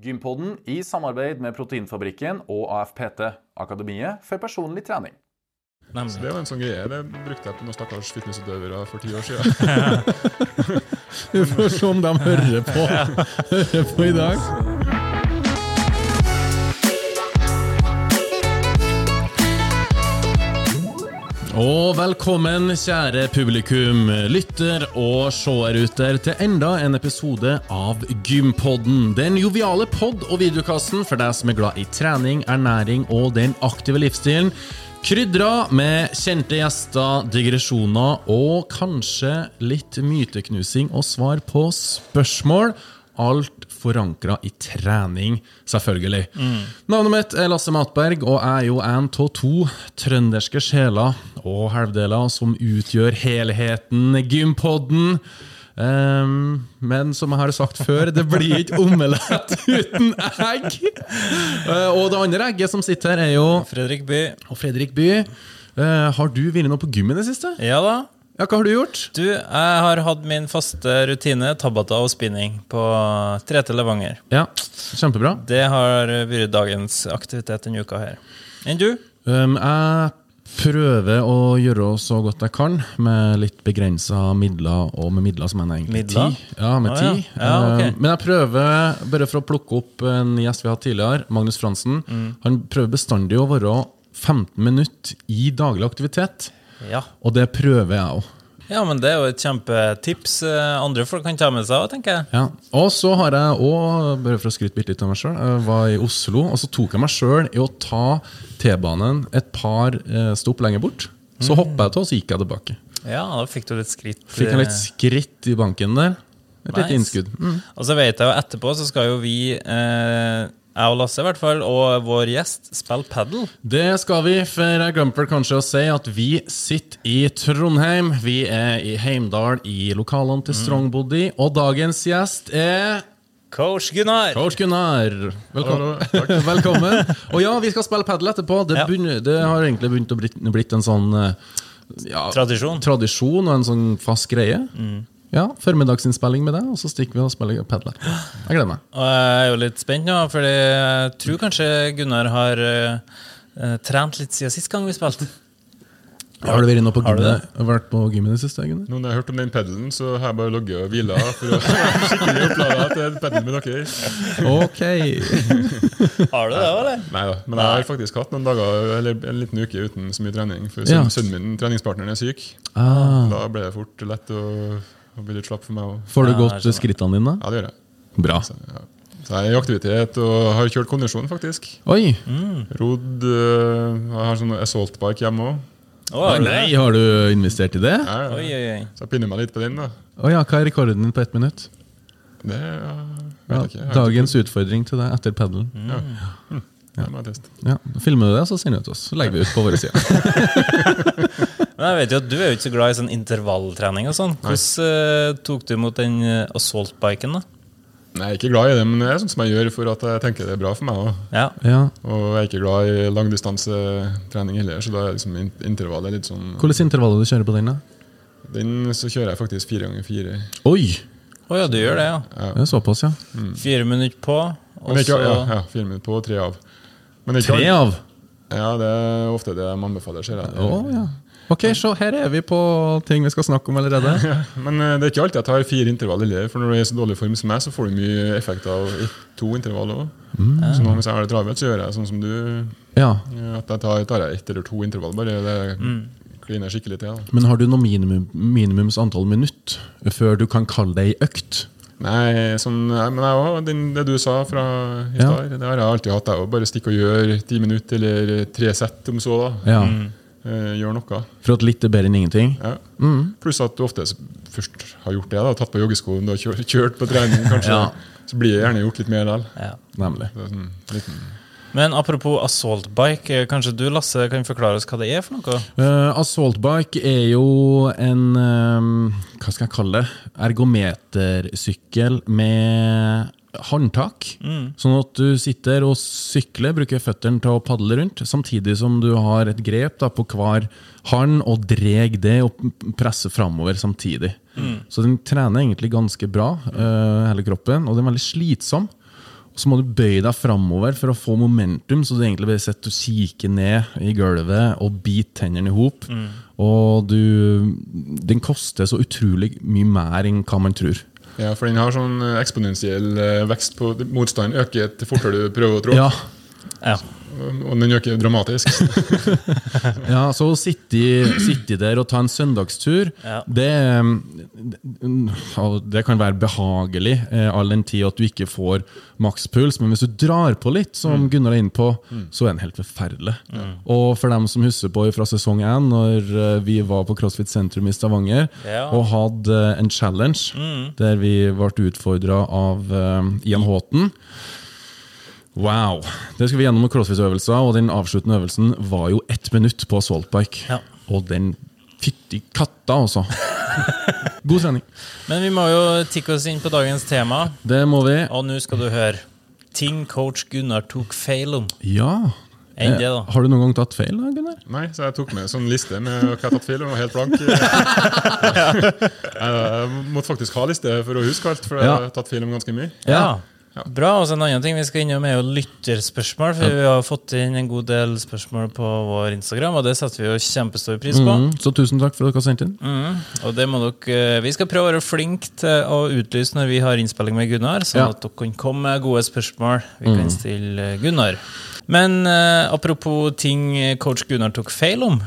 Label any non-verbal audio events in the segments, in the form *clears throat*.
Gympodden i samarbeid med Proteinfabrikken og AFPT, Akademiet for personlig trening. Så det var en sånn greie. Det brukte jeg på noen stakkars fitnessutøvere for ti år siden. *laughs* *laughs* Vi får se om de hører på, *laughs* hører på i dag. Og velkommen, kjære publikum, lytter og seer ute til enda en episode av Gympodden. Den joviale pod- og videokassen for deg som er glad i trening, ernæring og den aktive livsstilen. Krydra med kjente gjester, digresjoner og kanskje litt myteknusing og svar på spørsmål. Alt forankra i trening, selvfølgelig. Navnet mitt er Lasse Matberg, og jeg er jo en av to trønderske sjeler og halvdeler som utgjør helheten Gympodden. Um, men som jeg har sagt før, det blir ikke omelett *laughs* uten egg! Uh, og det andre egget som sitter her, er jo Fredrik By. og Fredrik By. Uh, har du vært noe på gym i det siste? Ja da. Ja, hva har du gjort? Du, jeg har hatt min faste rutine, tabata og spinning, på tre til Levanger. Ja, kjempebra. Det har vært dagens aktivitet denne uka her. Enn du? Um, jeg prøver å gjøre så godt jeg kan med litt begrensa midler, og med midler som mener egentlig Midler? ti. Ja, med ti. ja. Ja, okay. Um, men jeg prøver, bare for å plukke opp en gjest vi har hatt tidligere, Magnus Fransen, Mm. han prøver bestandig å være 15 minutter i daglig aktivitet, Ja. og det prøver jeg òg. ja, men det er jo et kjempetips eh, andre folk kan ta med seg òg, tenker jeg. Ja. Og så har jeg òg, bare for å skryte litt av meg sjøl, jeg var i Oslo, og så tok jeg meg sjøl i å ta T-banen et par eh, stopp lenger bort. Så hoppa jeg til, og så gikk jeg tilbake. Ja, da fikk du litt skritt. Fikk jeg litt skritt i banken der. Et lite innskudd. Mm. Og så vet jeg jo etterpå så skal jo vi, eh, jeg og Lasse i hvert fall, og vår gjest, spiller padel. Det skal vi, for jeg glemte kanskje å si at vi sitter i Trondheim. Vi er i Heimdal, i lokalene til Strongbody, og dagens gjest er Coach Gunnar! Coach Gunnar. Velkommen. *laughs* Velkommen. Og ja, vi skal spille padel etterpå. Det, Ja. begynner, det har egentlig begynt å blitt, blitt en sånn eh, ja, Tradisjon. tradisjon og en sånn fast greie. Ja, Formiddagsinnspilling med deg, og så stikker vi og spiller padler. Jeg gleder meg. Og jeg er jo litt spent nå, for jeg tror kanskje Gunnar har eh, trent litt siden sist gang vi spilte. Har du vært inne på Har gymmet? Vært på gymmet i det siste? Gunnar? Nå når jeg har hørt om den pedelen, så har jeg bare ligget og hvila for å *laughs* skikkelig opplada til pedal med dere. Ok. *laughs* Har du det, eller? Nei da, men jeg har faktisk hatt noen dager, eller en liten uke uten så mye trening. For Ja. sønnen, sønnen min, treningspartneren, er syk. Ah. Da ble det fort lett å, å bli litt slapp for meg òg. Får du Ja, gått skrittene dine? Ja, det gjør jeg. Bra. Så, ja. så jeg er i aktivitet og har kjørt kondisjon, faktisk. Oi! Rodd øh, Jeg har sånn assault bike hjemme òg. Har? Nei, har du investert i det? Oi, oi, oi. Så jeg pinner meg litt på den. da Å ja, hva er rekorden din på ett minutt? Det ja, vet Ja, jeg ikke. Dagens utfordring til deg etter padelen. Mm. Ja. teste. Ja, filmer du det, så sender du til oss. Så legger vi ut på våre sider. *laughs* Men jeg vet jo at du er jo ikke så glad i sånn intervalltrening og sånn. Hvordan uh, tok du imot den uh, assault-biken, da? Nei, Jeg er ikke glad i det, men det er sånn som jeg gjør for at jeg tenker det er bra for meg. også. Ja. Ja. Og jeg er ikke glad i langdistansetrening heller, så da er liksom intervallet litt sånn Hvilket intervall du kjører på den? da? Den så kjører jeg faktisk fire ganger fire. Oi! Å ja, du gjør det, ja. Det er såpass, ja. Fire minutter på, og så ja, ja, fire minutter på og tre av. Men ikke Tre av? Ja, det er ofte det de anbefaler. Ser jeg. Oh, ja. Ok, så her er vi på ting vi skal snakke om allerede. *laughs* Men eh, det er ikke alltid jeg tar fire intervall heller, for når du er i så dårlig form som meg, så får du mye effekt av to intervall òg. Mm. Så nå, hvis jeg har det travelt, så gjør jeg sånn som du. Ja, At jeg tar, tar jeg ett eller to intervall, bare. Det kliner skikkelig til. Da. Men har du noe minimum, minimums antall minutt før du kan kalle det ei økt? Nei, sånn, nei, men jeg også, den, det du sa fra i Ja. stad, det har jeg alltid hatt. Jeg. Bare stikke og gjøre ti minutter eller tre sett, om så. da. Ja. Eh, gjør noe. For at litt er bedre enn ingenting? Ja. Mm. Pluss at du ofte først har gjort det, da, tatt på joggeskoen, du har kjørt, kjørt på trening, kanskje. Ja. Så blir det gjerne gjort litt mer likevel. ja. Nemlig. Sånn liten Men apropos assault bike, eh, kanskje du, Lasse, kan forklare oss hva det er for noe? Uh, assault bike er jo en um, Hva skal jeg kalle det? Ergometersykkel med håndtak. Sånn at du sitter og sykler, bruker føttene til å padle rundt, samtidig som du har et grep da, på hver hånd og dreg det og presser framover samtidig. Så den trener egentlig ganske bra, uh, hele kroppen, og den er veldig slitsom. Og så må du bøye deg framover for å få momentum, så du egentlig bare sitter og kikker ned i gulvet og biter tennene i hop. Og du Den koster så utrolig mye mer enn hva man tror. Ja, for den har sånn eh, eksponentiell eh, vekst på Motstanden øker fortere du prøver å trå. Ja, Ja. Og den øker dramatisk. *laughs* ja så å sitte, sitte der og ta en søndagstur, Ja. det, det kan være behagelig, eh, all den tid at du ikke får makspuls. Men hvis du drar på litt, som Gunnar er inne på, så er den helt forferdelig. Og for dem som husker på fra sesong én, når eh, vi var på CrossFit Sentrum i Stavanger Ja. og hadde eh, en challenge der vi ble utfordra av Ian Houghton. Wow! Det skal vi gjennom med crossfit-øvelser, og den avsluttende øvelsen var jo ett minutt på saltbike. Ja. Og den fytti katta, altså! *laughs* God trening. Men vi må jo tikke oss inn på dagens tema, Det må vi. og nå skal du høre ting coach Gunnar tok feil om. Ja. Enn det, da. Eh, Har du noen gang tatt feil, da, Gunnar? Nei, så jeg tok med en sånn liste med hva jeg har tatt feil og var helt blank. *laughs* jeg måtte faktisk ha liste for å huske alt, for jeg har tatt feil om ganske mye. Ja. Bra. Og så en annen ting vi skal innom, er jo lytterspørsmål. For vi har fått inn en god del spørsmål på vår Instagram, og det setter vi jo kjempestor pris på. Mm, så tusen takk for at dere har sendt inn. Mm. Og det må dere Vi skal prøve å være flinke til å utlyse når vi har innspilling med Gunnar, sånn Ja. at dere kan komme med gode spørsmål vi kan stille Gunnar. Men uh, apropos ting coach Gunnar tok feil om.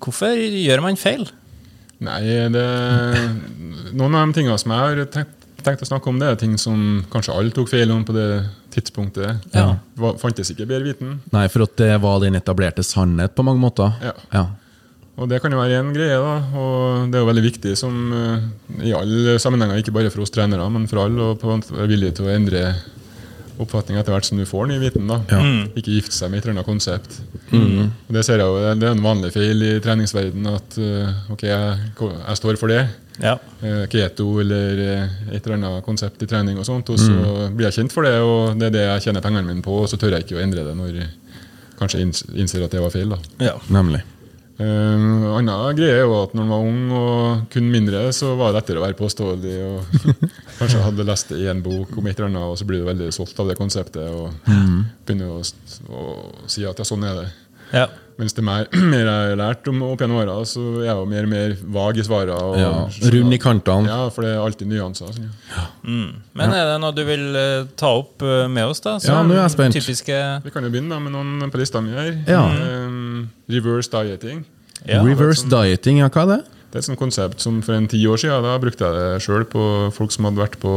Hvorfor gjør man feil? Nei, det Noen av de tingene som jeg har tenkt, tenkt å snakke om, det er ting som kanskje alle tok feil om på det tidspunktet. Ja. Det var- fantes ikke bedre viten. Nei, for at det var den etablerte sannhet på mange måter. Ja. Ja. Og det kan jo være én greie, da. Og det er jo veldig viktig som eh, i alle sammenhenger, ikke bare for oss trenere, men for alle, og på en måte være villig til å endre oppfatning etter hvert som du får ny viten. da. Ja. Ikke gifte seg med et eller annet konsept. Og Det ser jeg jo, det er en vanlig feil i treningsverdenen at eh, ok, jeg, jeg står for det. Ja. eh, keto eller eh, et eller annet konsept i trening og sånt, og så blir jeg kjent for det, og det er det jeg tjener pengene mine på, og så tør jeg ikke å endre det når jeg kanskje inns- innser at det var feil. da. ja. Nemlig. Uh, Anna greie er jo at når man var ung og kun mindre, så var det lettere å være påståelig. og *laughs* Kanskje hadde lest en bok om et eller annet, og så blir du veldig solgt av det konseptet og begynner å, å si at ja, sånn er det. Ja. Mens det mer, *clears throat* mer jeg har lært om opp gjennom åra, så er jeg jo mer og mer vag i svarene. og Ja. Rund i kantene. Ja, for det er alltid nyanser. Sånn, ja. Mm. Men er det noe du vil eh, ta opp eh, med oss, da? Ja, nå er jeg spent. Typiske Vi kan jo begynne da med noen på lista mi her. Ja. Um, reverse dieting. ja. Reverse dieting, ja, hva er det? Det er et sånt konsept som for en ti år siden da brukte jeg det sjøl på folk som hadde vært på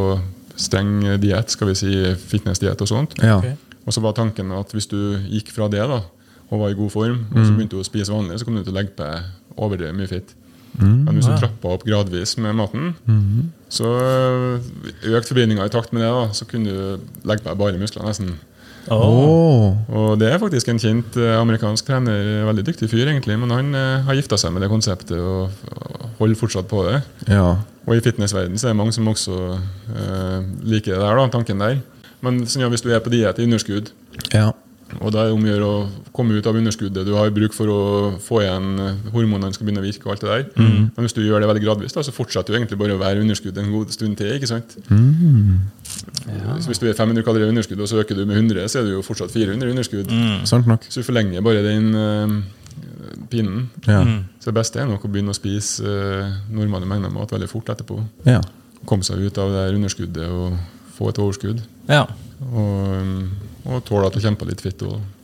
streng diett, skal vi si fitnessdiett og sånt. Ja. Okay. Og så var tanken at hvis du gikk fra det da, og var i god form, og så begynte du å spise vanlig, så kom du til å legge på overdrevet mye fett. Men hvis du trappa opp gradvis med maten, så øh, økte forbrenninga i takt med det, da, så kunne du legge på deg bare muskler nesten. Åh. Og det er faktisk en kjent eh, amerikansk trener, veldig dyktig fyr egentlig, men han eh, har gifta seg med det konseptet og holder fortsatt på det. Ja. Og i fitnessverdenen så er det mange som også eh, liker det der, da, tanken der. Men sånn, ja, hvis du er på diett i underskudd, ja. Og da er det om å gjøre å komme ut av underskuddet du har bruk for å få igjen eh, hormonene skal begynne å virke og alt det der. Men hvis du gjør det veldig gradvis, da, så fortsetter du egentlig bare å være underskudd en god stund til. ikke sant? Så hvis du er 500 kalorier i underskudd, og så øker du med 100, så er du jo fortsatt 400 i underskudd. Sant nok. Så du forlenger bare den uh, pinnen. Ja. Så det beste er nok å begynne å spise uh, normale mengder mat veldig fort etterpå. Ja. Komme seg ut av det her underskuddet og få et overskudd. Ja. Og, um, og tåle at det kommer på litt fitt.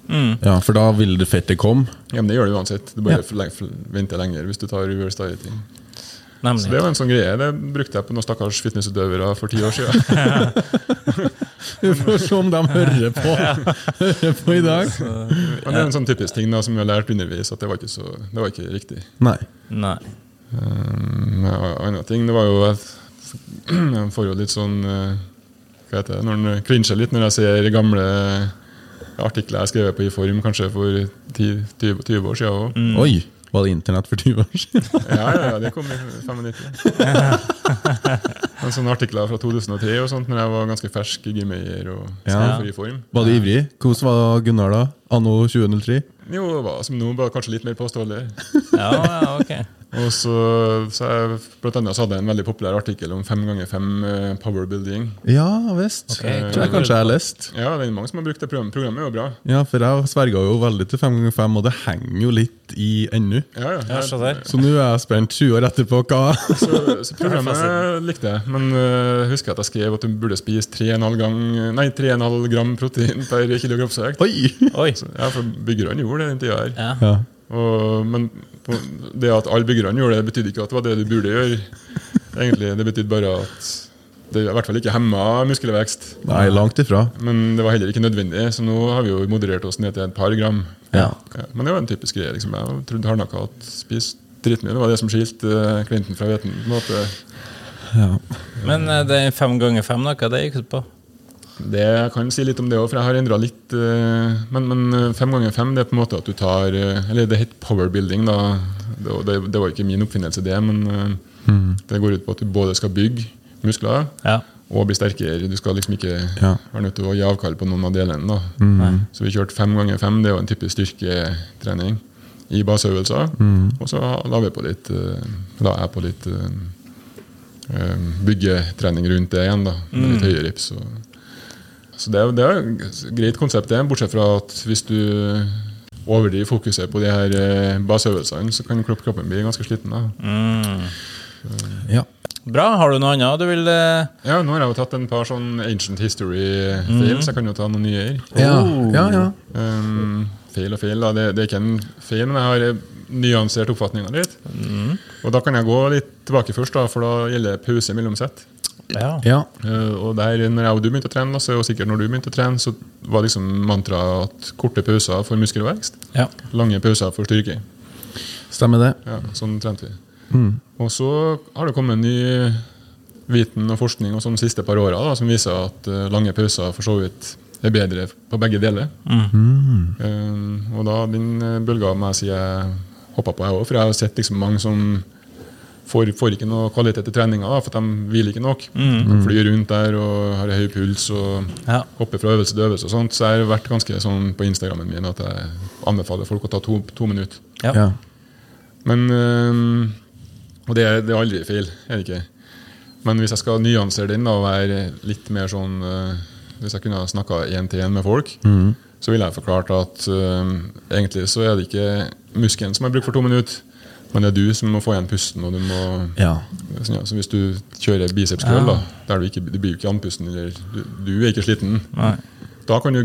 Mm. ja, for da vil det fettet komme. ja, men det gjør det uansett. Du bare Ja. venter lenger hvis du tar reverse dieting. Så det var en sånn greie. Det brukte jeg på noen stakkars fitnessutøvere for ti år siden. *laughs* Vi får se om de hører på, *laughs* *laughs* hører på i dag. Men det er en sånn typisk ting da, som vi har lært underveis, at det var ikke, så, det var ikke riktig. Nei. Nei. Um, ja, ting, det var jo at *clears throat* jeg får jo litt sånn eh, Hva heter det? Når han cringer litt når jeg ser gamle artikler jeg skrev på i form, kanskje for 10, 20, 20 år siden òg. Oi, var det internett for 20 år siden? *laughs* Ja, ja, ja, det kom i 95. En sånne artikler fra 2003 og sånt, når jeg var ganske fersk i gymeier og Ja. i form. Var du ivrig? Hvordan var Gunnar da? Anno 2003? Jo, det var som nå, bare kanskje litt mer påståelig. Ja, ja, ok. Og så, så jeg, blant annet så hadde jeg en veldig populær artikkel om fem ganger fem eh, power building. Ja visst. Okay. Tror jeg kanskje jeg har lest. Ja, det er mange som har brukt det programmet. Programmet er jo bra. Ja, for jeg sverga jo veldig til fem ganger fem, og det henger jo litt i ennå. Ja, ja. Ja. Så nå er jeg spent 20 år etterpå hva *laughs* Så, så programmet likte jeg, men uh, husker at jeg skrev at du burde spise 3,5 gang, nei, 3,5 gram protein per kilo kroppsvekt. Oi! Oi. Så, ja, for byggerne gjorde det den tida her. Ja. Ja. Og, men det at alle byggerne gjorde det, betydde ikke at det var det du burde gjøre. Egentlig, Det betydde bare at det i hvert fall ikke hemma muskelvekst. Nei, langt ifra. Men det var heller ikke nødvendig, så nå har vi jo moderert oss ned til et par gram. Ja. Ja, men det var en typisk greie. Liksom. Jeg trodde hardnakka at spist dritmye. Det var det som skilte klinten fra hveten. på en måte. Ja. Men eh, det er fem ganger fem, da, det gikk ut på? Det jeg kan si litt om det òg, for jeg har endra litt. eh, Men, men eh, fem ganger fem det er på en måte at du tar eh, Eller det heter power building, da. Det, var- det, det var ikke min oppfinnelse, det, men mm. det går ut på at du både skal bygge muskler Ja. og bli sterkere. Du skal liksom ikke Ja. være nødt til å gi avkall på noen av delene. da. Nei. Så vi kjørte fem ganger fem, det er jo en type styrketrening i baseøvelser. Og så la vi på litt la jeg på litt byggetrening rundt det igjen, da. Med litt høyere rips. Og, så det det er et greit konsept, det. Bortsett fra at hvis du overdriver fokuset på de her eh, baseøvelsene, så kan kroppen bli ganske sliten. da. Mm. ja. Bra. Har du noe annet du vil eh, Ja, nå har jeg jo tatt en par sånn ancient history-feil, så jeg kan jo ta noen nye. Ja, Oh. ja. ja. Um, feil og feil, da. Det, det er ikke en feil, men jeg har eh, nyansert oppfatninga litt. Og da kan jeg gå litt tilbake først, da, for da gjelder pause mellom sett. Ja. ja. Uh, og der, når jeg og du begynte å trene, så, og sikkert når du begynte å trene, så var liksom mantraet at korte pauser for muskelvekst, ja. lange pauser for styrke. Stemmer det. Ja, sånn trente vi. Og så har det kommet ny viten og forskning og sånn de siste par åra som viser at uh, lange pauser for så vidt er bedre på begge deler. Eh, og da den uh, bølga må jeg sier jeg hoppa på, jeg òg. For jeg har sett liksom mange som får, får ikke noe kvalitet i treninga, da, for de hviler ikke nok. De flyr rundt der og har høy puls og Ja. hopper fra øvelse til øvelse. og sånt, Så jeg har vært ganske sånn på Instagrammen min at jeg anbefaler folk å ta to, to minutter. Ja. Ja. Men øh, Og det er, det er aldri feil, er det ikke. Men hvis jeg skal nyansere den da, og være litt mer sånn øh, Hvis jeg kunne ha snakka én til én med folk, så ville jeg forklart at øh, egentlig så er det ikke muskelen som har bruk for to minutter, men det er du som må få igjen pusten. og du må... ja. Sånn, ja, så Hvis du kjører biceps curl, da, der du, ikke, du blir jo ikke andpusten, eller du, du er ikke sliten, Nei. da kan du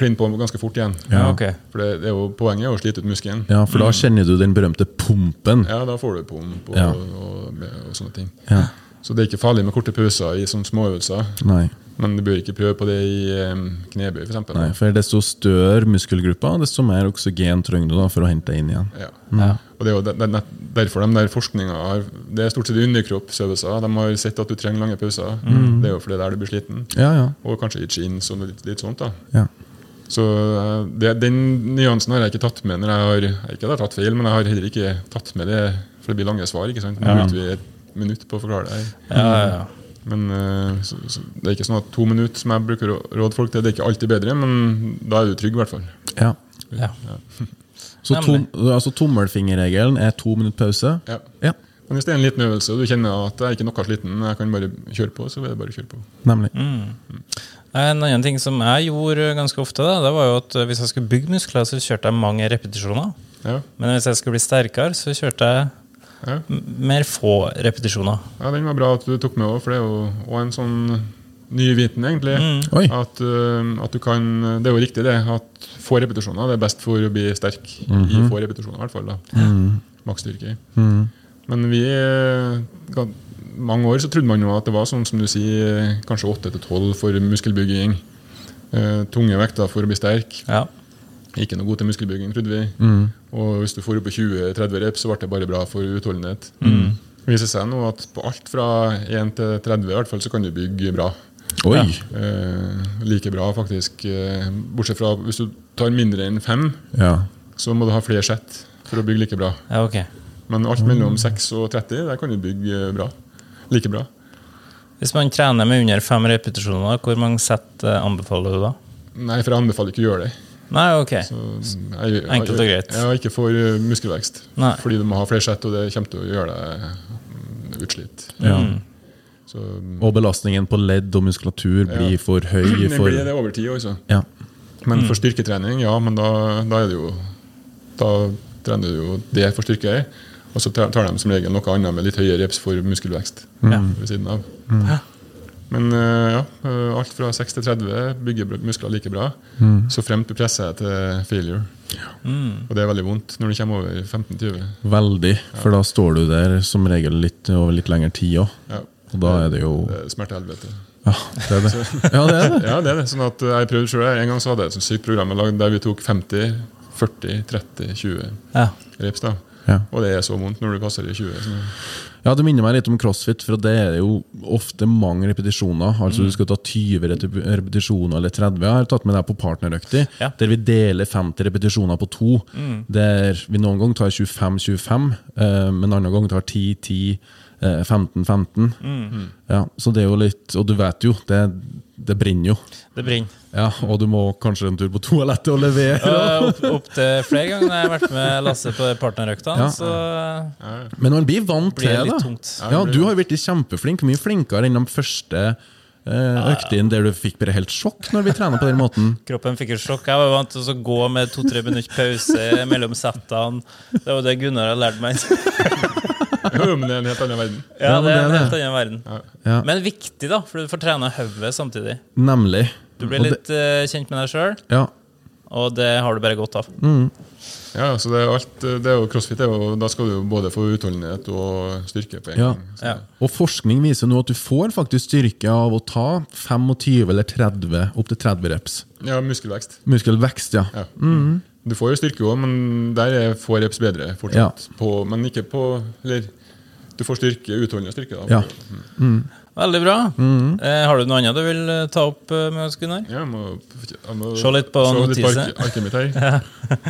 kline på ganske fort igjen. Ja, ok. For det, det er jo, Poenget er å slite ut muskelen. ja, for da kjenner du den berømte pumpen. Ja, da får du pump og, Ja. og, og, og sånne ting. Ja. Så det er ikke farlig med korte pauser i sånne småøvelser. Nei. Men du bør ikke prøve på det i knebøy, f.eks. Nei, for desto større muskelgruppa, desto mer oksygen trenger du da for å hente deg inn igjen. Ja. Ja. Og det er jo de- de- derfor de der forskninga har Det er stort sett underkroppsøvelser. De har sett at du trenger lange pauser. Det er jo fordi det er der du blir sliten. Ja, ja. Og kanskje i jeans og litt, litt sånt. da ja. Så uh, det, Den nyansen har jeg ikke tatt med når jeg har Ikke at jeg har tatt feil, men jeg har heller ikke tatt med det, for det blir lange svar. ikke sant? Nå Ja. vi et minutt på å forklare det. her. Ja, ja, ja. Men eh, så, så, Det er ikke sånn at to minutter som jeg bruker å råde folk til, det er ikke alltid bedre, men da er du trygg, i hvert fall. ja. ja. *laughs* Så tom, altså tommelfingerregelen er to minutter pause? Ja. Ja, Men hvis det er en liten øvelse, og du kjenner at jeg er ikke noe sliten, jeg kan bare kjøre på, så vil jeg bare kjøre på. nemlig. En annen ting som jeg gjorde ganske ofte, da, det var jo at hvis jeg skulle bygge muskler, så kjørte jeg mange repetisjoner. Ja, Men hvis jeg skulle bli sterkere, så kjørte jeg ja. mer få repetisjoner. ja Den var bra at du tok med òg, for det er jo òg en sånn ny viten, egentlig. Mm. At, eh, at du kan Det er jo riktig, det. At få repetisjoner det er best for å bli sterk. I få repetisjoner, i hvert fall. da Maksstyrke. Men vi eh, ga- mange år så trodde man jo at det var sånn som du sier, kanskje 8-12 for muskelbygging. Eh, tunge vekter for å bli sterk. Ja. Ikke noe god til muskelbygging, trodde vi. Og hvis du får opp på 20-30 reps, så ble det bare bra for utholdenhet. Det viser seg nå at på alt fra 1 til 30 i hvert fall, så kan du bygge bra. Oi! Eh, like bra, faktisk. Eh, bortsett fra hvis du tar mindre enn fem, Ja. så må du ha flere sett for å bygge like bra. ja, okay. Men alt mellom 6 og 30, der kan du bygge eh, bra. Like bra. Hvis man trener med under fem repetisjoner, hvor mange sett eh, anbefaler du da? Nei, for jeg anbefaler ikke å gjøre det. Nei, ok. Jeg, Enkelt og greit. Ja, ikke for eh, muskelvekst. Nei. Fordi du må ha flere sett, og det kommer til å gjøre deg mm, utslitt. Ja. Så mm, Og belastningen på ledd og muskulatur blir Ja. for høy. *clears throat* det blir det over tid også. ja. Men for styrketrening, ja, men da, da er det jo Da trener du jo det for styrke, og så tar de som regel noe annet med litt høyere reps for muskelvekst Ja. ved siden av. Men eh, ja, eh, alt fra 6 til 30 bygger muskler like bra, så fremt du presser deg til failure. Og det er veldig vondt når du kommer over 15-20. Veldig. For da står du der som regel litt over litt lengre tid òg. Ja. Og da er det jo Det er smertehelvete. Ja, det er det. *laughs* Ja, det er det. *laughs* Ja, det er det. Sånn at jeg prøvde selv, En gang så hadde jeg et sånt sykt program der vi tok 50, 40, 30, 20 Ja. reps. da. Ja. Og det er så vondt når du passer i 20. Så. Ja, Det minner meg litt om crossfit, for det er jo ofte mange repetisjoner. Altså Du skal ta 20 repetisjoner eller 30. Jeg har tatt med deg på partnerøkter, Ja. der vi deler 50 repetisjoner på to. Der vi noen ganger tar 25-25, eh, men andre ganger tar 10-10, eh, 15-15. Ja, så det er jo litt Og du vet jo, det, det brenner jo. Det brenner. Ja, Og du må kanskje en tur på toalettet og levere. *laughs* Ja, Opp, opp til flere ganger når jeg har vært med Lasse på partnerøkta. Ja. så Men man blir vant blir til det tungt. Ja, Du har jo blitt kjempeflink, mye flinkere enn de første eh, øktene der du fikk bare helt sjokk når vi trener på den måten. *laughs* Kroppen fikk et sjokk. Jeg var vant til å gå med to-tre minutter pause mellom settene. Det var det Gunnar har lært meg. *laughs* *laughs* Jo, men det er en helt annen verden. Ja, det er en det er helt annen verden. Ja. Men viktig, da, for du får trene hodet samtidig. Nemlig. Du blir Og det- litt eh, kjent med deg sjøl, Ja. og det har du bare godt av. Ja, så det er alt, det er jo crossfit, det er jo, da skal du jo både få utholdenhet og styrke på en Ja. gang. Ja. Og forskning viser nå at du får faktisk styrke av å ta 25 eller 30, opp til 30 reps. ja muskelvekst. Muskelvekst, ja. Ja. Du får jo styrke òg, men der er få reps bedre fortsatt. På, men ikke på Eller du får styrke, utholdende styrke. Da. Ja. Veldig bra. Eh, har du noe annet du vil eh, ta opp eh, med oss, Gunnar? Ja, jeg må, jeg må Se litt på se notiset. ark- her.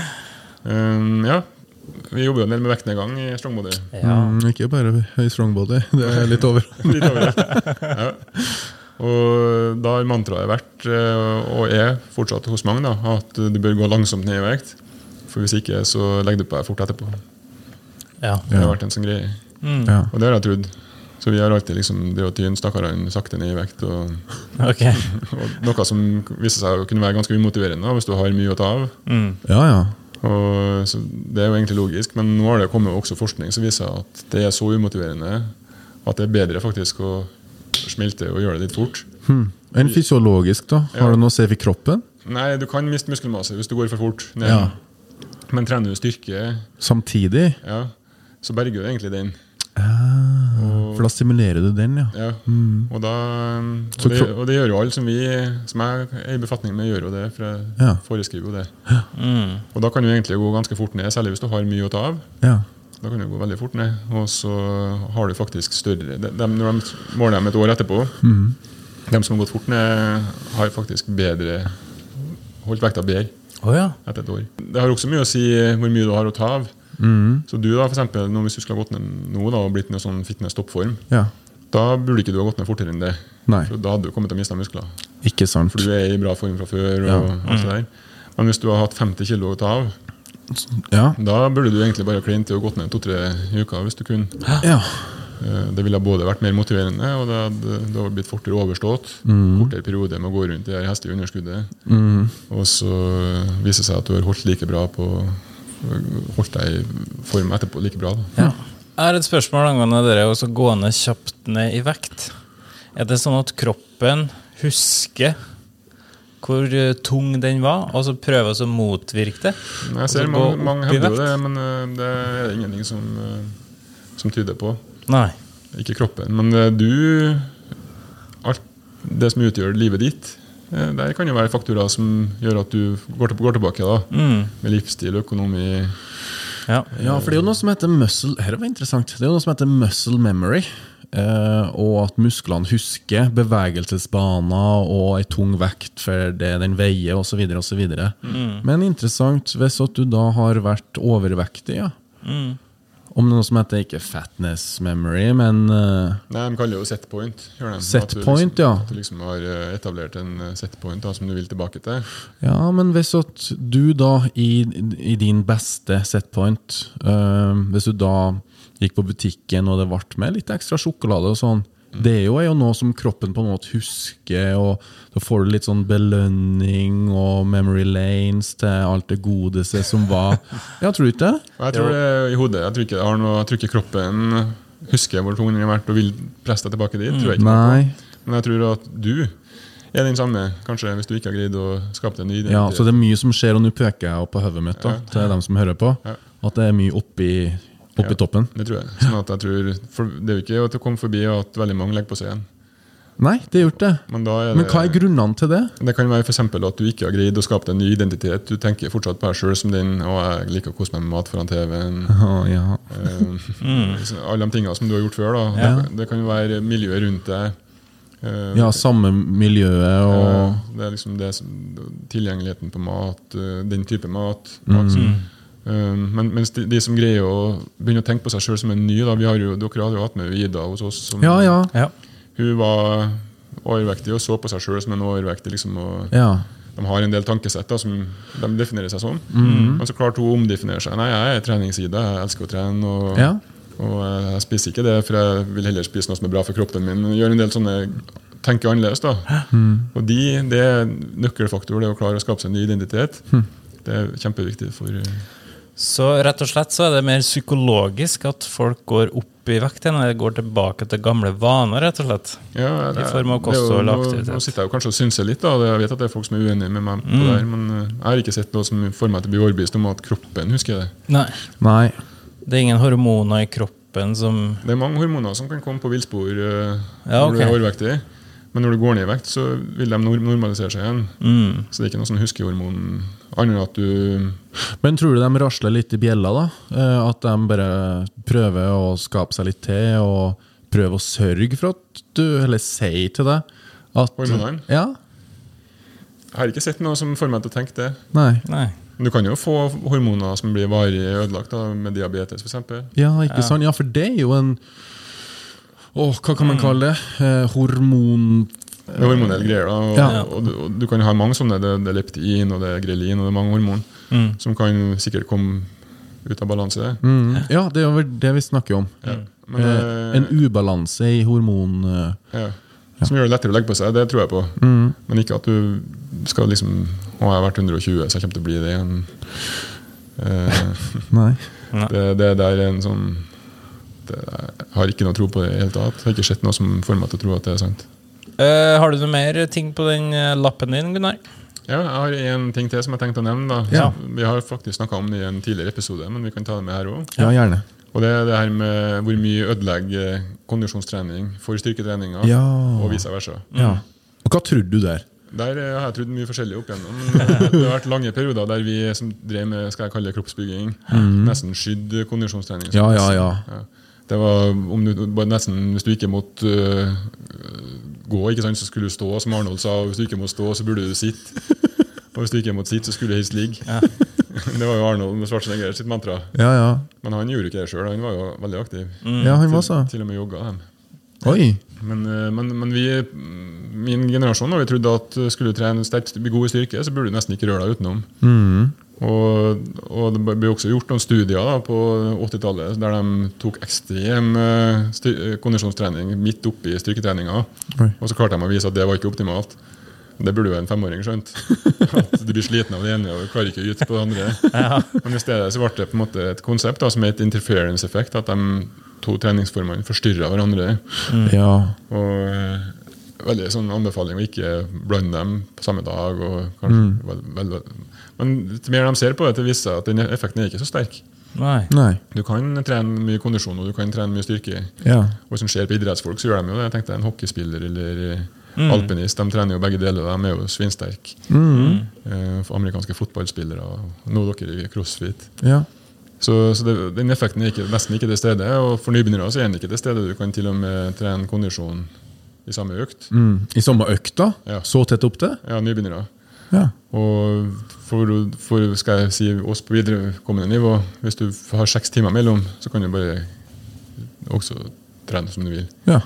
*laughs* um, ja. Vi jobber jo en del med vektnedgang i strongbody. Ja. Mm, ikke bare i strongbody, det er litt over. *laughs* Litt over. Ja. *laughs* Og da har mantraet vært, eh, og er fortsatt hos mange, da, at du bør gå langsomt ned i vekt. For hvis ikke, så legger du på deg fort etterpå. ja. Det har vært en sånn greie. Ja. Og det har jeg trodd. Så vi har alltid liksom det å tyne stakkarene sakte ned i vekt. Og, *laughs* Ok. *laughs* og noe som viser seg å kunne være ganske umotiverende hvis du har mye å ta av. Mm. ja, ja. Og, så det er jo egentlig logisk, men nå har det kommet også forskning som viser at det er så umotiverende at det er bedre faktisk å smelte og gjøre det litt fort. Hmm. Enn fysiologisk, da? Har Ja. det noe å si for kroppen? Nei, du kan miste muskelmasse hvis du går for fort. ned. Ja. Men trener du styrke, Samtidig? ja, så berger du egentlig den. For da stimulerer du den, ja. Ja. Og, da, og, det, og det gjør jo alle som vi som jeg er i befatning med, gjør jo det. For jeg Ja. foreskriver jo det. Mm. Og da kan du egentlig gå ganske fort ned, særlig hvis du har mye å ta av. ja. Da kan du gå veldig fort ned. Og så har du faktisk større de, de, Når de måler dem et år etterpå, de som har gått fort ned, har faktisk bedre holdt vekta bedre oh, ja. etter et år. Det har også mye å si hvor mye du har å ta av. Så du da, for eksempel, nå, Hvis du skulle ha gått ned nå da, og blitt en sånn fitness-toppform, ja. da burde ikke du ha gått ned fortere enn det. Nei. For Da hadde du kommet til å miste muskler. Ikke sant. For du er i bra form fra før. og alt det der. Men hvis du har hatt 50 kg å ta av, Ja. da burde du egentlig bare klint til å gått ned to-tre uker hvis du kunne. ja. Eh, Det ville både vært mer motiverende, og det hadde, det hadde blitt fortere overstått. Mm. Kortere periode med å gå rundt i det her hestige underskuddet. Og så viser det seg at du har holdt like bra på Holdt deg i form etterpå like bra. Da. Jeg har et spørsmål angående dere å gå ned kjapt ned i vekt. Er det sånn at kroppen husker hvor eh, tung den var, og så prøve å motvirke det? Jeg ser mange, mange hevder det, men eh, det er det ingenting som, eh, som tyder på. Nei. Ikke kroppen. Men du Alt det som utgjør livet ditt, der kan jo være faktorer som gjør at du går, til, går tilbake. da Mm. Med livsstil, økonomi Ja. Ja, for det er jo noe som heter muscle Her var interessant. Det er jo noe som heter muscle memory. Eh, og at musklene husker bevegelsesbaner og ei tung vekt for det den veier osv. osv. Mm. Men interessant hvis at du da har vært overvektig, ja. Mm. Om noe som heter ikke fatness memory, men uh, Nei, De kaller det jo set point. Set point, liksom, ja. At du liksom har eh, etablert en eh, set point da, som du vil tilbake til. Ja, men hvis at du da, i, i din beste setpoint uh, Hvis du da gikk på butikken og det ble med litt ekstra sjokolade og sånn Det er jo, er jo noe som kroppen på en måte husker, og da får du litt sånn belønning og memory lanes til alt det godeste som var. *laughs* Ja, tror du ikke det? Jeg tror det er i hodet. Jeg tror ikke, det har noe, jeg tror ikke kroppen husker hvor tung den har vært og vil presse deg tilbake dit. tror jeg ikke. Nei. Men jeg tror at du er den samme, kanskje, hvis du ikke har greid å skape deg en ny identitet. Ja, så det er mye som skjer, og nå peker jeg opp på hodet mitt da, Ja. til dem som hører på. Ja. At det er mye oppi, oppi Ja. toppen. Det tror jeg. Sånn at jeg tror, for Det er jo ikke at det kom forbi at veldig mange legger på seg igjen. Nei, det er gjort det. Men, da er Men hva er grunnene til det? det kan være for eksempel at du ikke har greid å skape deg en ny identitet. Du tenker fortsatt på deg sjøl som din. Og jeg liker å kose meg med mat foran TV-en. Oh, ja. Eh, så Alle de tingene som du har gjort før. da Ja. det, det kan jo være miljøet rundt deg. eh, ja, samme miljøet og det er liksom det som, Tilgjengeligheten på mat, eh, den type mat. Mm. mat som, eh, men, mens de, de som greier å begynne å tenke på seg sjøl som en ny da, vi har jo, Dere hadde jo hatt med Ida hos oss. Som, Ja, ja. Ja. Hun var overvektig og så på seg sjøl som en overvektig. Liksom, og ja. De har en del tankesett da, som de definerer seg som. Mm. Men så klarte hun å omdefinere seg. Nei, jeg er treningsida, jeg elsker å trene. Og, Ja. og jeg spiser ikke det, for jeg vil heller spise noe som er bra for kroppen min. Gjør en del sånne tenker annerledes. da. Mm. Og de, det er nøkkelfaktor, det å klare å skape seg en ny identitet. Mm. Det er kjempeviktig for eh, Så rett og slett så er det mer psykologisk at folk går opp i vekt igjen, eller går tilbake til gamle vaner, rett og slett. ja, I form av det kosthold og aktivitet. Nå sitter jeg jo kanskje og synser litt, da. Jeg vet at det er folk som er uenige med meg på det her, men eh, jeg har ikke sett noe som får meg til å bli overbevist om at kroppen husker det. Nei. Nei. Det er ingen hormoner i kroppen som Det er mange hormoner som kan komme på villspor uh, Ja, når du er overvektig. Men når du går ned i vekt, så vil de normalisere seg igjen. mm. Så det er ikke noe sånn huskehormon annet enn at du Men tror du de rasler litt i bjella, da? Eh, At de bare prøver å skape seg litt til, og prøver å sørge for at du Eller sier til deg at Hormonene? Ja? Jeg har ikke sett noe som får meg til å tenke det. Nei. Nei. Du kan jo få hormoner som blir varig ødelagt, da, med diabetes f.eks. Ja, ikke sant? Ja, for det er jo en Åh, hva kan man kalle det? Eh, hormon... Det er hormonelle greier. da, og, Ja. og, du, og du kan ha mange sånne. Det, det er leptin og det er grelin og det er mange hormon Mm. som kan sikkert komme ut av balanse. Mm. Ja, det er vel det vi snakker om. Ja. Men, Eh, eh, en ubalanse i hormon... eh, ja. Som gjør det lettere å legge på seg, det tror jeg på. Mm. Men ikke at du skal liksom Å, jeg har vært 120, så jeg kommer til å bli det igjen. Eh, *laughs* Nei. det, det der er en sånn det, Jeg har ikke noe tro på det i det hele tatt. Jeg har ikke sett noe som får meg til å tro at det er sant. Eh, har du noe mer ting på den eh, lappen din, Gunnar? Ja, jeg har en ting til som jeg tenkte å nevne. da Ja. Vi har faktisk snakka om det i en tidligere episode, men vi kan ta det med her òg. Ja, gjerne. Og det er det her med hvor mye ødelegger kondisjonstrening for styrketreninga, Ja. og vice versa. Ja. Og hva trodde du der? Der eh, har jeg trodd mye forskjellig opp igjennom. Eh, *laughs* det har vært lange perioder der vi som drev med skal jeg kalle det kroppsbygging, nesten skydd kondisjonstrening. Ja, ja, ja. Ja. Det var om du, nesten, Hvis du gikk imot øh, gå, ikke sant, så skulle du stå, som Arnold sa. Hvis du ikke måtte stå, så burde du sitte. Og hvis du ikke måtte sitte, så skulle du helst ligge. *laughs* det var jo Arnold med Schwarzenegger sitt mantra. Ja, ja. Men han gjorde ikke det sjøl. Han var jo veldig aktiv. Ja, han var så. Til, til og med jogga dem. Oi. Men, øh, men, men vi, min generasjon, da, vi trodde at skulle du trene sterkt, bli god i styrke, så burde du nesten ikke røre deg utenom. Mm. Og, og det ble også gjort noen studier da, på 80-tallet der de tok ekstrem eh, kondisjonstrening midt oppi styrketreninga. Og så klarte de å vise at det var ikke optimalt. Det burde jo en femåring skjønt. *laughs* At du blir sliten av det ene og klarer ikke å yte på det andre. Men i stedet så ble det på en måte et konsept da, som het interference effect. At de to treningsformene forstyrra hverandre. Ja. Og eh, veldig sånn anbefaling å ikke blande dem på samme dag. Og kanskje, veldig vel, men mer de ser på det, til viser seg at den effekten er ikke så sterk. Nei. Nei. Du kan trene mye kondisjon og du kan trene mye styrke. Ja. Og Hvis en ser på idrettsfolk, så gjør de jo det. Jeg tenkte En hockeyspiller eller mm. alpinist de trener jo begge deler. De er jo svinsterke. Eh, amerikanske fotballspillere nå dere i crossfit. Ja. Så, så det, den effekten er ikke, nesten ikke til stede. Og for nybegynnere så er den ikke til stede. Du kan til og med trene kondisjon i samme økt. Mm. I samme økta? Ja. Så tett opp til? Ja, nybegynnere. Ja. Og for, for skal jeg si oss på viderekommende nivå, hvis du har seks timer mellom, så kan du bare også trene som du vil. ja.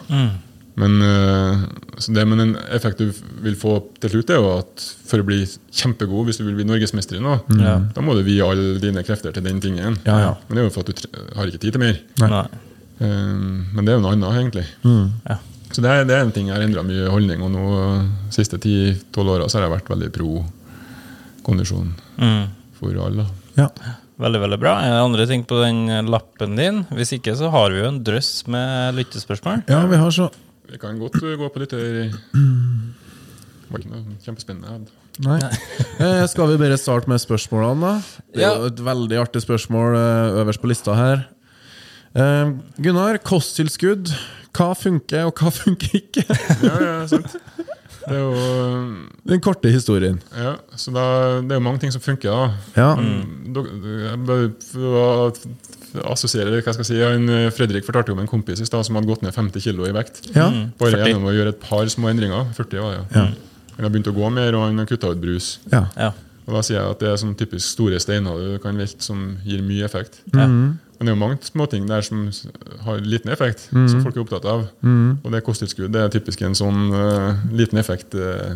Men, eh, så det, men en effekt du vil få til slutt, er jo at for å bli kjempegod, hvis du vil bli norgesmester i noe, mm. da må du vie alle dine krefter til den tingen. Ja, ja. Men det er jo for at du har ikke tid til mer. Nei. Eh, Men det er jo noe annet, egentlig. Ja. Så det er, det er en ting jeg har endra mye holdning og nå de siste 10-12 åra har jeg vært veldig pro kondisjon Mm. for alle. ja. Veldig, veldig bra. Er det andre ting på den lappen din? Hvis ikke, så har vi jo en drøss med lyttespørsmål. Ja, vi har så Vi kan godt gå på lytter... Det var ikke noe kjempespennende. Nei. Eh, skal vi bare starte med spørsmålene, da? Det er jo et veldig artig spørsmål eh, øverst på lista her. Eh, Gunnar, kosttilskudd. Hva funker, og hva *laughs* funker ikke? Ja, ja, sant. Det er jo *laughs* Den korte historien. Ja, så da, det er jo mange ting som funker, da. Ja. Mm. jeg bare For å assosiere hva skal jeg si, han, eh, Fredrik fortalte om en kompis i stad som hadde gått ned 50 kg i vekt. Ja. Bare 40. gjennom å gjøre et par små endringer. 40 var det, Ja. Han har begynt å gå mer, og han har kutta ut brus. ja. Ja. Og Da sier jeg at det er sånn typisk store steiner du kan velte som gir mye effekt. Ja. Men det er jo mange småting der som har liten effekt, som folk er opptatt av. Og det kosttilskudd det er typisk en sånn uh, liten effekt. Uh,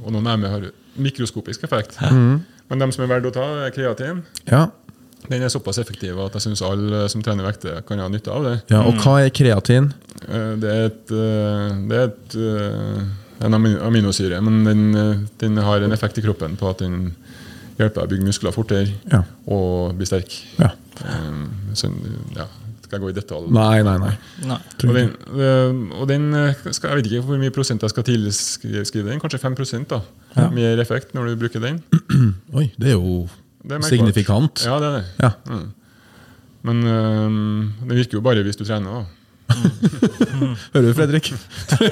og noen nærme har mikroskopisk effekt. Men dem som er verdt å ta, er kreatin. ja. Den er såpass effektiv at jeg syns alle som trener vekter, kan ha nytte av det. ja. Og hva er kreatin? Uh, Det er et, det er et en aminosyre, men den, den har en effekt i kroppen på at den hjelper deg å bygge muskler fortere Ja. og bli sterk. ja. Um, Så, ja, skal jeg gå i detalj? Nei, nei, nei. Nei. Og den, eh, og den eh, skal, Jeg vet ikke hvor mye prosent jeg skal tilskrive den. Kanskje 5 da. Mer effekt når du bruker den. *clears throat* Oi, det er jo Det er signifikant. Ja, det er det. Ja. Men um, det virker jo bare hvis du trener. da. Hører du, Fredrik?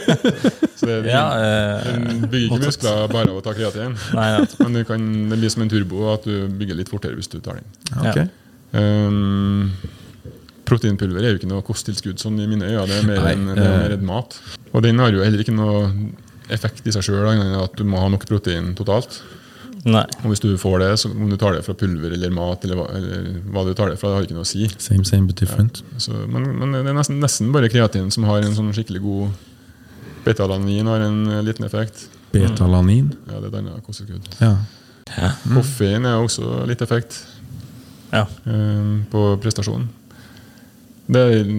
*laughs* Så det, Ja, eh, Den bygger ikke muskler bare av å ta kreatin. nei, ja. Men det, kan, det blir som en turbo at du bygger litt fortere hvis du tar den. Okay. Um, proteinpulver er jo ikke noe kosttilskudd sånn i mine øyne. Det er mer enn det er eh. mer enn mat. Og den har jo heller ikke noe effekt i seg sjøl, annet enn at du må ha nok protein totalt. Nei. Og hvis du får det, så om du tar det fra pulver eller mat, eller hva, eller hva du tar det fra, det har ikke noe å si. Same, same, but different. Så, men, men det er nesten, nesten bare kreatin som har en sånn skikkelig god Betalanin har en eh, liten effekt. Betalanin. Ja, det er et annet kosttilskudd. Ja. Koffein er også litt effekt. Ja. um, på prestasjonen. Det er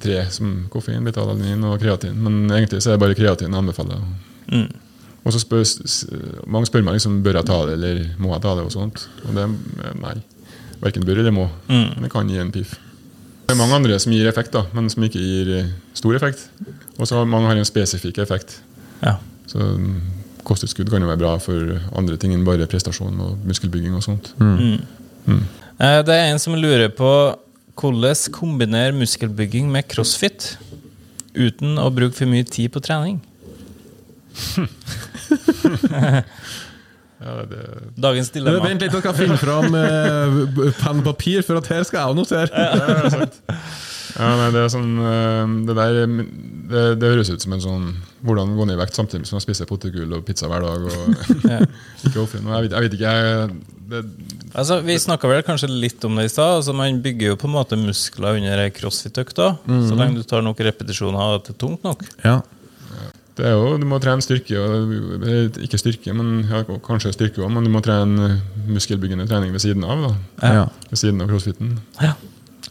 tre som koffein, betalanin og kreatin. Men egentlig så er det bare kreatin jeg anbefaler. Mm. Og så spør, Mange spør meg liksom, bør jeg ta det eller må jeg ta det. og sånt. Og det nei. Verken bør eller må. Mm. Men det kan gi en piff. Det er mange andre som gir effekt, da, men som ikke gir eh, stor effekt. Og så har mange har en spesifikk effekt. Ja. Så mm, kosttilskudd kan jo være bra for andre ting enn bare prestasjon og muskelbygging og sånt. Eh, Det er en som lurer på hvordan kombinere muskelbygging med crossfit uten å bruke for mye tid på trening. *laughs* *laughs* Ja, det, Dagens dilemma. Vent litt, jeg skal finne fram eh, penn og papir, for at her skal jeg notere. ja, nei, det er sånn eh, Det der det, det høres ut som en sånn Hvordan gå ned i vekt samtidig som å spise potetgull og pizza hver dag. Og *laughs* Ja. ikke. Jeg vet, jeg vet ikke, jeg det, Altså, vi snakka vel kanskje litt om det i stad. Altså, man bygger jo på en måte muskler under ei crossfit-økt. Så lenge du tar nok repetisjoner og det er tungt nok. Ja. Det er jo, Du må trene styrke, og, eh, ikke styrke, men ja, kanskje styrke òg, men du må trene muskelbyggende trening ved siden av. da ja. Ved siden av crossfiten. Ja.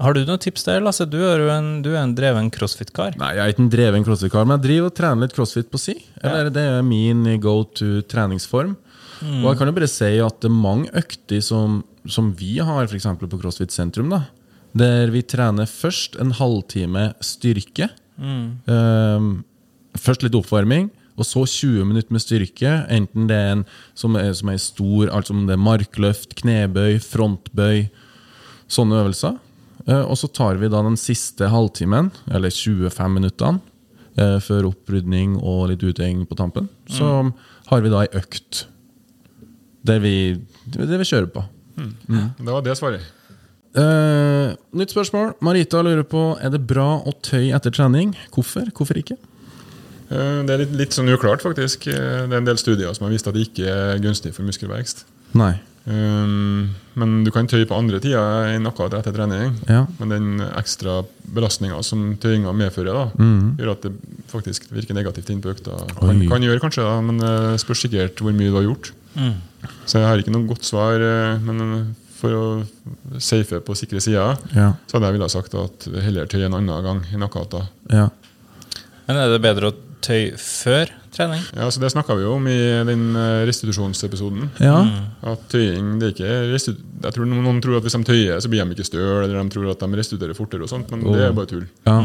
Har du noen tips der, Lasse? Du er jo en, du er en dreven crossfit-kar. Nei, jeg er ikke en dreven crossfit-kar, men jeg driver og trener litt crossfit på si. Eller Det er min go to treningsform. Og jeg kan jo bare si at det er mange økter som, som vi har for eksempel på CrossFit sentrum. da Der vi trener først en halvtime styrke. Ehm, først litt oppvarming, og så 20 minutter med styrke. Enten det er en som er, som er stor, altså om det er markløft, knebøy, frontbøy. Sånne øvelser. Eh, Og så tar vi da den siste halvtimen, eller 25 minuttene, eh, før opprydning og litt utgjeng på tampen. Så har vi da ei økt der vi, der vi kjører på. Det var det svaret. Uh, nytt spørsmål. Marita lurer på Er det bra å tøye etter trening. Hvorfor? Hvorfor ikke? Eh, Det er litt, litt sånn uklart, faktisk. Eh, Det er en del studier som har vist at det ikke er gunstig for muskelvekst. Nei. Um, men du kan tøye på andre tider enn akkurat etter trening. Ja. Men den ekstra belastninga som tøyinga medfører, da, mm. gjør at det faktisk virker negativt inn på økta. Kan, kan gjøre kanskje, da, men det spørs sikkert hvor mye du har gjort. Så jeg har ikke noe godt svar. Men for å safe på sikre sider, Ja. så hadde jeg ville sagt at heller tøye en annen gang enn akkurat da. ja. Men er det bedre å tøye før trening? Ja, så Det snakka vi jo om i den eh, restitusjonsepisoden. ja. At tøying, det er ikke Jeg tror Noen tror at hvis de tøyer, så blir de ikke støle, eller de tror at de restituerer fortere, og sånt, men det er bare tull. ja.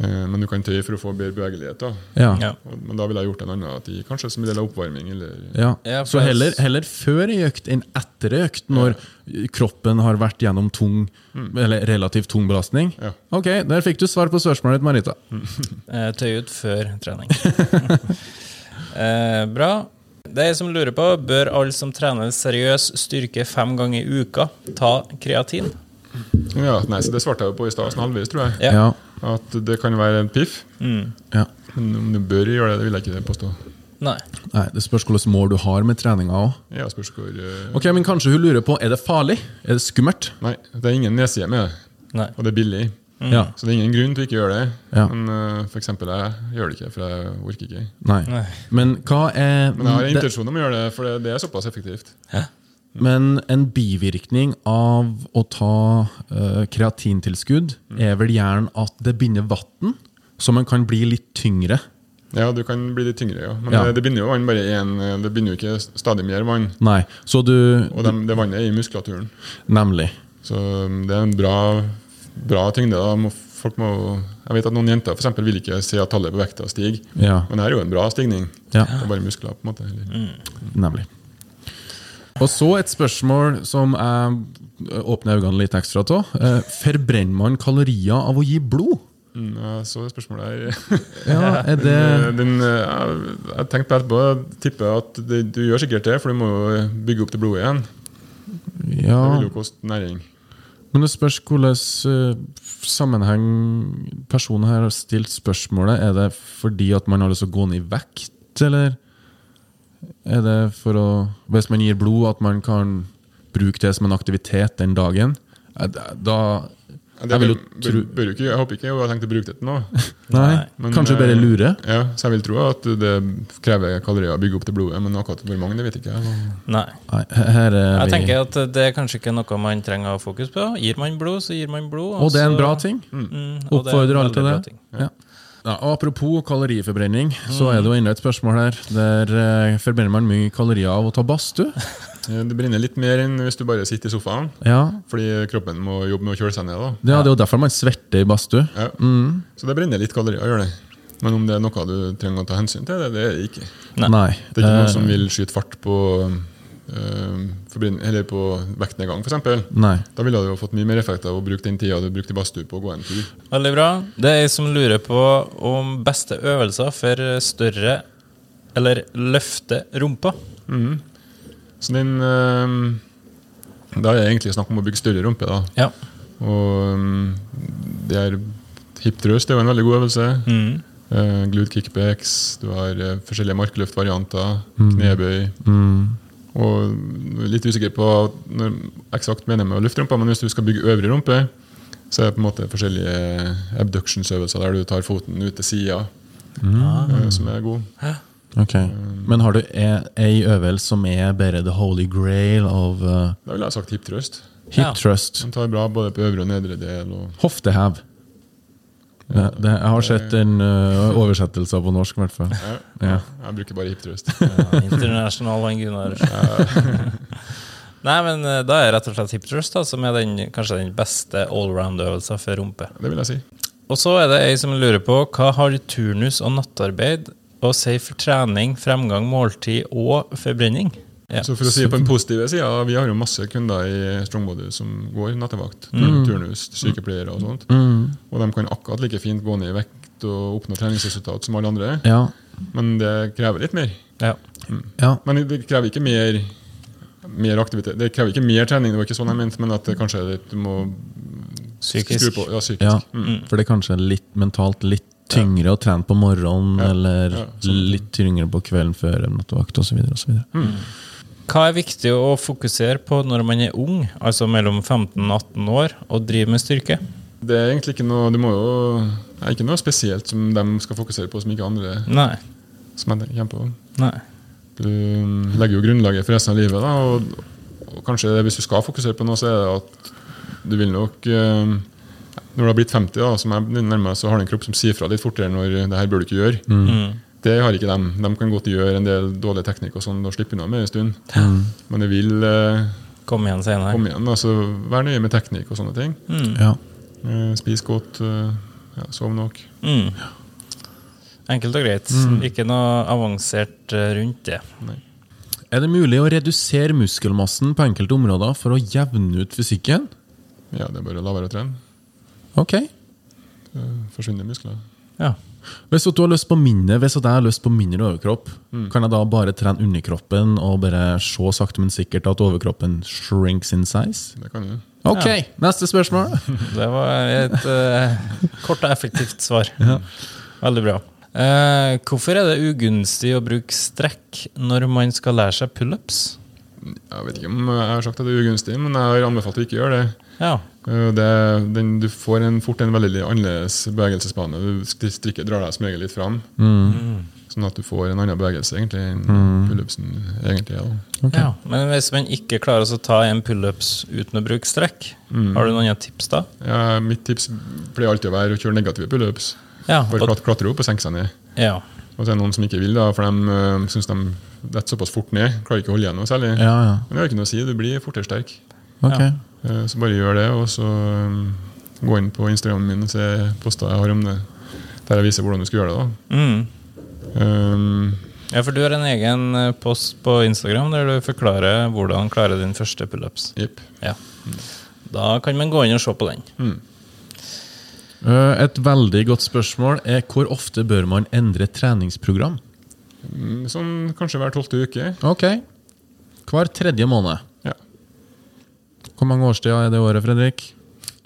Eh, Men du kan tøye for å få bedre bevegelighet. da ja. Ja. Men da ville jeg gjort en annen tid, kanskje som en del av oppvarming. Eller Ja. Så heller, heller før ei økt enn etter ei økt, når kroppen har vært gjennom tung, eller relativt tung belastning. Ja. Ok, der fikk du svar på spørsmålet ditt, Marita. *laughs* Tøy ut før trening. *laughs* eh, bra. Det er jeg som lurer på, bør alle som trener seriøs styrke fem ganger i uka, ta kreatin? Ja, nei, så Det svarte jeg jo på i stad, halvveis, tror jeg. Ja. At det kan være en piff. Mm. ja. Men om du bør gjøre det, det vil jeg ikke påstå. Nei. Nei, Det spørs hvilke mål du har med treninga òg. Ja, spørs hvor eh, Ok, men kanskje hun lurer på er det farlig? Er det skummelt? Nei, det er ingen nedside med det. Nei. Og det er billig. Ja. Så det er ingen grunn til å ikke gjøre det. Ja. Men uh, for eksempel, jeg gjør det ikke, for jeg orker ikke. Nei. Nei. Men hva er Men jeg har en intensjon om å gjøre det, for det, det er såpass effektivt. Men en bivirkning av å ta uh, kreatintilskudd er vel gjerne at det binder vann, så man kan bli litt tyngre. Ja, du kan bli litt tyngre, ja. Men Ja. Det, binder jo vann bare én Det binder jo ikke stadig mer vann. Nei, så du Og de, det vannet er i muskulaturen. Nemlig. Så um, det er en bra, bra tyngde. da Folk må, jeg vet at Noen jenter for eksempel, vil ikke se at tallet på vekta stiger. Ja. Men det er jo en bra stigning. Ja. Det er bare muskler. på en måte Mm. Nemlig. Og så et spørsmål som jeg åpner øynene litt ekstra av. Eh, forbrenner man kalorier av å gi blod? Mm, jeg så det spørsmålet her. Ja, er det *laughs* Den, den, jeg, jeg tenkte på etterpå, jeg tipper at det, du gjør sikkert det, for du må jo bygge opp det blodet igjen. Ja, Det vil jo koste næring. men det spørs hvilken eh, sammenheng personen her har stilt spørsmålet. Er det fordi at man har lyst til å gå ned i vekt, eller er det for å Hvis man gir blod, at man kan bruke det som en aktivitet den dagen? Eh, Da Det Jeg vil jo tro- bør, bør ikke, jeg håper ikke jeg har tenkt å bruke det til noe. Nei, Men, kanskje eh, bare lure? Ja, så jeg vil tro at det krever kalorier å bygge opp det blodet, men akkurat hvor mange, det vet ikke jeg. Nei. Er Jeg vi tenker at det er kanskje ikke noe man trenger å ha fokus på. Gir man blod, så gir man blod. Og det er en bra ting. Mm, og er Oppfordrer alle til det. Ja. Ja, apropos kaloriforbrenning, så er det jo enda et spørsmål her. Der eh, forbrenner man mye kalorier av å ta badstue? *laughs* Eh, Det brenner litt mer enn hvis du bare sitter i sofaen, Ja. fordi kroppen må jobbe med å kjøle seg ned. da. ja, det er jo derfor man svetter i badstue. Ja. Mm. Så det brenner litt kalorier, gjør det. Men om det er noe du trenger å ta hensyn til, det, det er det ikke. Nei. Nei. Det er ikke noen noe som vil skyte fart på, eller på vektnedgang, f.eks. Da ville du jo fått mye mer effekt av å bruke den tida du brukte i badstue på å gå en tur. Veldig bra. Det er jeg som lurer på om beste øvelser for større eller løfte rumpa. Så den øh, Da er det egentlig snakk om å bygge større rumpe. da. Ja. Og øhm, det er hip thrust det er jo en veldig god øvelse. Mm. Uh, glute kickbacks, du har uh, forskjellige markløftvarianter, knebøy. Mm. Og litt usikker på når eksakt mener med løfte men hvis du skal bygge øvre rumpe, så er det på en måte forskjellige abductionsøvelser der du tar foten ut til sida, mm. som er god. Okay. Men har du e- ei øvelse som er bare the holy grail of uh, Da ville jeg sagt hip thrust. hip Ja. thrust? Den tar bra både på øvre og nedre del. Og Hoftehev. Det, det, jeg har sett en uh, oversettelsen på norsk, i hvert fall. ja, Ja. Jeg bruker bare hiptrust. Ja, international og Gunnar. *laughs* Nei, men eh, da er rett og slett hiptrust da, som er den, kanskje den beste allround-øvelsen for rumpe. Det vil jeg si. Og så er det ei som lurer på hva har turnus og nattarbeid å si for trening, fremgang, måltid og forbrenning? Ja. Så for å si det på den positive sida, vi har jo masse kunder i Strongbody som går nattevakt. Turnus, sykepleiere og sånt. Og de kan akkurat like fint gå ned i vekt og oppnå treningsresultat som alle andre. Ja. Men det krever litt mer. Ja. ja. Men det krever ikke mer, mer aktivitet. Det krever ikke mer trening, det var ikke sånn jeg mente, men at det kanskje litt, du må Psykisk. skru på. Ja, psykisk. ja. Mm. For det er kanskje litt mentalt litt tyngre å trene på morgenen, eller Ja, sånn. litt tyngre på kvelden før en nattevakt osv. Hva er viktig å fokusere på når man er ung, altså mellom 15 og 18 år, og driver med styrke? Det er egentlig ikke noe jo er ikke noe spesielt som de skal fokusere på, som ikke andre Nei. som jeg kommer på. Nei. Du mm, legger jo grunnlaget for resten av livet. Da, og, og kanskje hvis du skal fokusere på noe, så er det at du vil nok eh, Når du har blitt 50, da, som jeg nærmer meg, så har du en kropp som sier fra litt fortere når det her bør du ikke gjøre. Mm. Det har ikke dem. De kan godt gjøre en del dårlig teknikk og sånn og slippe unna med en stund. Men det vil eh, Komme igjen senere. Kom igjen. Altså, vær nøye med teknikk og sånne ting. Ja. Eh, spis godt, eh, ja, sov nok. Mm. Enkelt og greit. Ikke noe avansert eh, rundt det. Er det mulig å redusere muskelmassen på enkelte områder for å jevne ut fysikken? Ja, det er bare å la være å trene. Ok. Det Forsvinner muskler. Ja. Hvis du har lyst på mindre Hvis jeg har lyst på mindre overkropp, kan jeg da bare trene underkroppen og bare se sakte, men sikkert at overkroppen shrinks in size? Det kan du. Ok, neste spørsmål. *laughs* Det var et uh, kort og effektivt svar. Veldig bra. Uh, hvorfor er det ugunstig å bruke strekk når man skal lære seg pullups? Jeg vet ikke om jeg har sagt at det er ugunstig, men jeg har anbefalt å ikke gjøre det. Ja. Eh, det den, du får en, fort en veldig annerledes bevegelsesbane. Du st- strikker, drar deg som regel litt fram. Sånn at du får en annen bevegelse egentlig enn pullupsen egentlig er. Okay. ja. Men hvis man ikke klarer å ta en pullups uten å bruke strekk, har du noen tips da? Ja, mitt tips pleier alltid å være å kjøre negative pullups. Ja. Bare klat- klatre opp og senke seg ned. ja. Og så er det noen som ikke vil, da, for de uh, syns de detter såpass fort ned. Klarer ikke å holde igjen noe særlig. Ja, ja. Men det har ikke noe å si, du blir fortere sterk. Ok. Ja. Eh, Så bare gjør det, og så um, gå inn på Instagramen min og se poster jeg har om det. Der jeg viser hvordan du skal gjøre det. da. Mm. Um, ja, for du har en egen eh, post på Instagram der du forklarer hvordan klare din første pullups. Yep. Ja. Da kan man gå inn og se på den. Mm. Et veldig godt spørsmål er hvor ofte bør man endre treningsprogram? Mm, Sånn kanskje hver tolvte uke. Ok. Hver tredje måned. Ja. Hvor mange årstider er det året, Fredrik?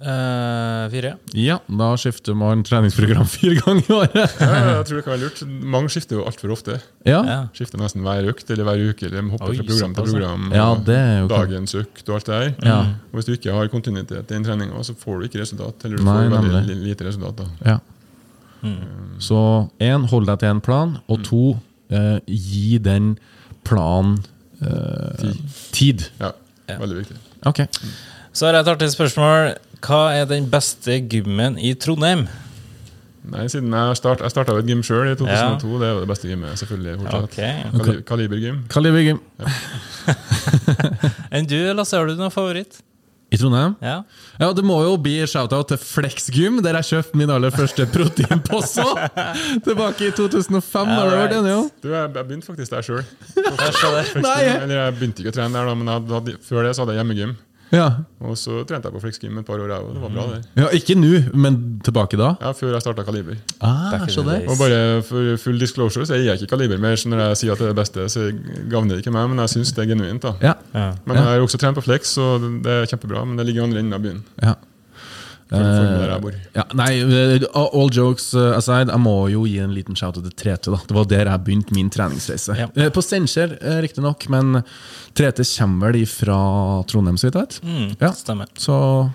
Uh, fire. Ja, da skifter man treningsprogram *laughs* fire ganger i året. Ja, jeg tror det kan være lurt. Mange skifter jo altfor ofte. Ja, Ja. Skifter nesten hver økt eller hver uke. Eller de hopper Oi, fra program til program. Ja, Dagens økt og alt det der. Ja. Og Hvis du ikke har kontinuitet i den treninga, så får du ikke resultat. Eller du Nei, får veldig nemlig. lite resultat. da. Ja. Så én, hold deg til en plan. Og to, eh, gi den planen eh, Tid. tid. Ja, Ja. Veldig viktig. Ok. Så har jeg et artig spørsmål. Hva er den beste gymmen i Trondheim? Nei, siden Jeg start, jeg starta et gym sjøl i 2002. Det er jo det beste gymmet. selvfølgelig fortsatt. Okay. Kalibergym. Kalibergym. Ja. gym. *laughs* Enn du, Lasse, har du noen favoritt? I Trondheim? Ja. Ja, det må jo bli shout-out til Flexgym, der jeg kjøpte min aller første proteinpose *laughs* tilbake i 2005. Da har du jo? Du, jeg, jeg begynte faktisk der sjøl. Jeg begynte ikke å trene der, da, men jeg før det så hadde jeg hjemmegym. Ja. Og så trente jeg på Flexgym et par år, jeg òg. Det var bra, det. ja ikke nå, men tilbake da? Ja, Før jeg starta Kaliber. Ah, så days. Og bare for full disclosure så gir jeg ikke Kaliber mer, så når jeg sier at det er det beste, så gagner det ikke meg, men jeg syns det er genuint. da. Ja. Ja. Men jeg har også trent på Flex, så det er kjempebra, men det ligger i andre enden av byen. ja. For, bor. Ja, nei, eh, all jokes eh, aside, jeg må jo gi en liten shout-out til 3T. da Det var der jeg begynte min treningsreise. Ja. Eh, På Steinkjer, eh, riktignok, men 3T kommer vel fra Trondheim, så vidt jeg vet. Mm, Ja. Stemmer. Så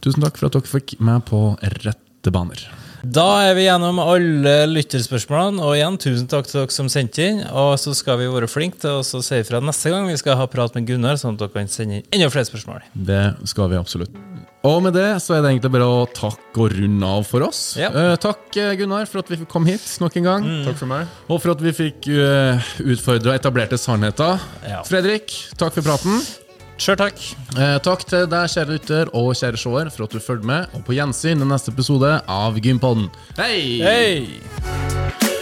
tusen takk for at dere fikk meg på rette baner. Da er vi gjennom alle lytterspørsmålene, og igjen, tusen takk til dere som sendte inn. Og så skal vi være flinke til å si ifra neste gang vi skal ha prat med Gunnar, sånn at dere kan sende inn enda flere spørsmål. Det skal vi absolutt. Og med det så er det egentlig bare å takke og runde av for oss. Ja. Uh, takk, eh, Gunnar, for at vi kom hit nok en gang. Takk for meg. Og for at vi fikk uh, utfordra etablerte sannheter. Ja. Fredrik, takk for praten. Sjøl takk. Eh, takk til deg, kjære lytter og kjære seer, for at du følger med. Og på gjensyn i neste episode av Gympodden. Hei! Hei!